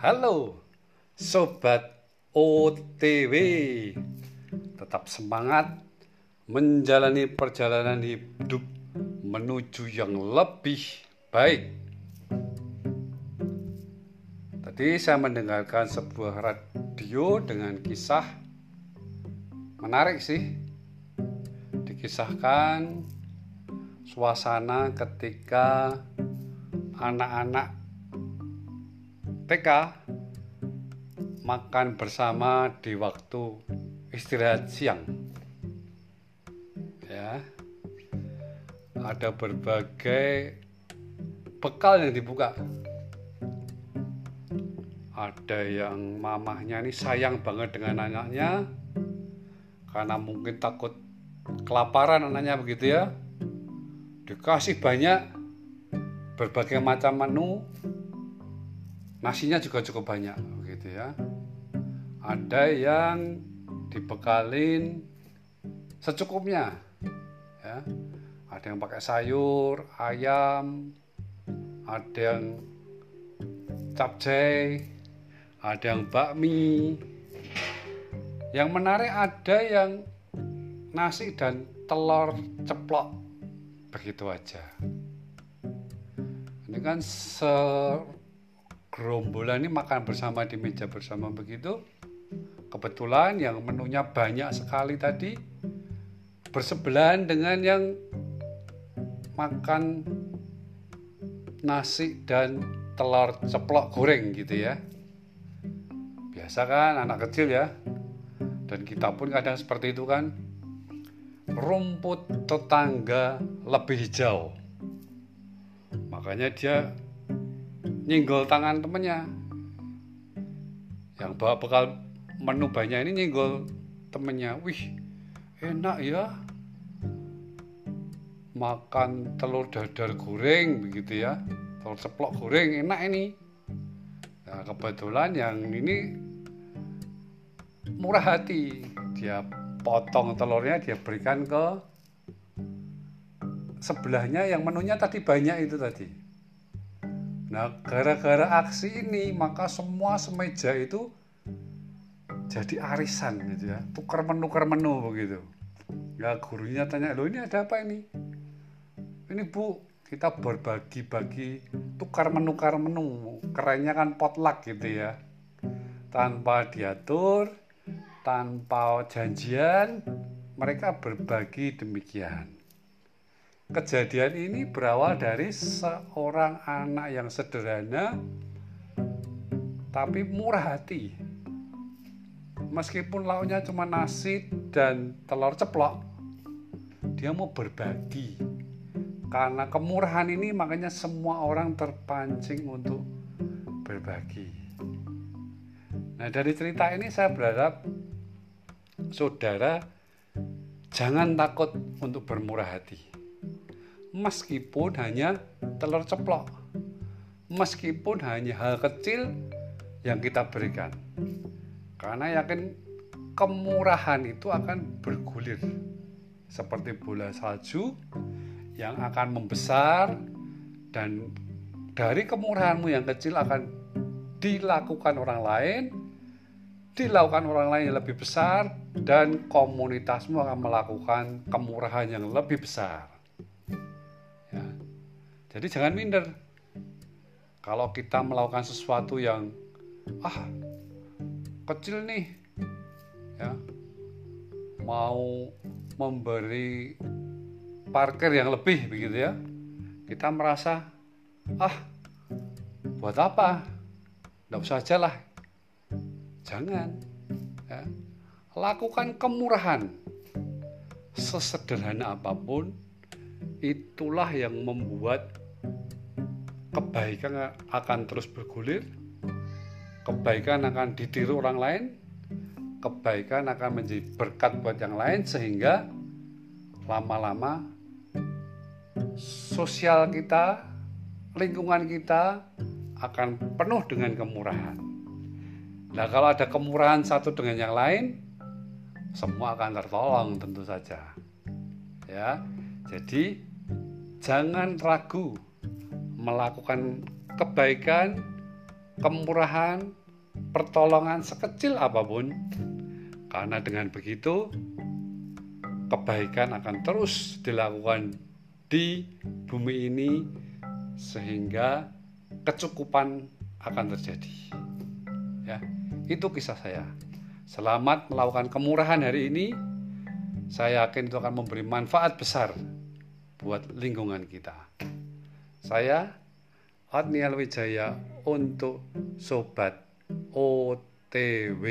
Halo Sobat OTW Tetap semangat menjalani perjalanan hidup menuju yang lebih baik. Tadi saya mendengarkan sebuah radio dengan kisah menarik sih. Dikisahkan suasana ketika anak-anak TK makan bersama di waktu istirahat siang. Ya. Ada berbagai bekal yang dibuka. Ada yang mamahnya ini sayang banget dengan anaknya karena mungkin takut kelaparan anaknya begitu ya dikasih banyak berbagai macam menu nasinya juga cukup banyak gitu ya. Ada yang dibekalin secukupnya ya. Ada yang pakai sayur ayam ada yang capcay ada yang bakmi. Yang menarik ada yang nasi dan telur ceplok begitu aja. Ini kan segerombolan ini makan bersama di meja bersama begitu. Kebetulan yang menunya banyak sekali tadi bersebelahan dengan yang makan nasi dan telur ceplok goreng gitu ya. Biasa kan anak kecil ya. Dan kita pun kadang seperti itu kan. Rumput tetangga lebih hijau. Makanya dia nyinggol tangan temennya. Yang bawa bekal menu banyak ini nyinggol temennya. Wih, enak ya. Makan telur dadar goreng begitu ya. Telur ceplok goreng enak ini. Nah, kebetulan yang ini murah hati. Dia potong telurnya dia berikan ke sebelahnya yang menunya tadi banyak itu tadi. Nah, gara-gara aksi ini maka semua semeja itu jadi arisan gitu ya. Tukar menu tukar menu begitu. Ya gurunya tanya, "Loh, ini ada apa ini?" Ini Bu, kita berbagi-bagi tukar menu tukar menu. Kerennya kan potluck gitu ya. Tanpa diatur, tanpa janjian mereka berbagi demikian. Kejadian ini berawal dari seorang anak yang sederhana tapi murah hati. Meskipun lauknya cuma nasi dan telur ceplok, dia mau berbagi. Karena kemurahan ini makanya semua orang terpancing untuk berbagi. Nah, dari cerita ini saya berharap saudara jangan takut untuk bermurah hati. Meskipun hanya telur ceplok, meskipun hanya hal kecil yang kita berikan. Karena yakin kemurahan itu akan bergulir seperti bola salju yang akan membesar dan dari kemurahanmu yang kecil akan dilakukan orang lain dilakukan orang lain yang lebih besar dan komunitasmu akan melakukan kemurahan yang lebih besar. Jadi jangan minder. Kalau kita melakukan sesuatu yang ah kecil nih, ya mau memberi parkir yang lebih begitu ya, kita merasa ah buat apa? Tidak usah aja lah Jangan. Ya. Lakukan kemurahan. Sesederhana apa pun, itulah yang membuat kebaikan akan terus bergulir, kebaikan akan ditiru orang lain, kebaikan akan menjadi berkat buat yang lain sehingga lama-lama sosial kita, lingkungan kita akan penuh dengan kemurahan. Nah kalau ada kemurahan satu dengan yang lain, semua akan tertolong tentu saja. Ya, jadi jangan ragu melakukan kebaikan kemurahan, pertolongan sekecil apa pun. Karena dengan begitu kebaikan akan terus dilakukan di bumi ini sehingga kecukupan akan terjadi. Ya, itu kisah saya. Selamat melakukan kemurahan hari ini. Saya yakin itu akan memberi manfaat besar buat lingkungan kita. Saya Adnial Wijaya untuk Sobat OTW.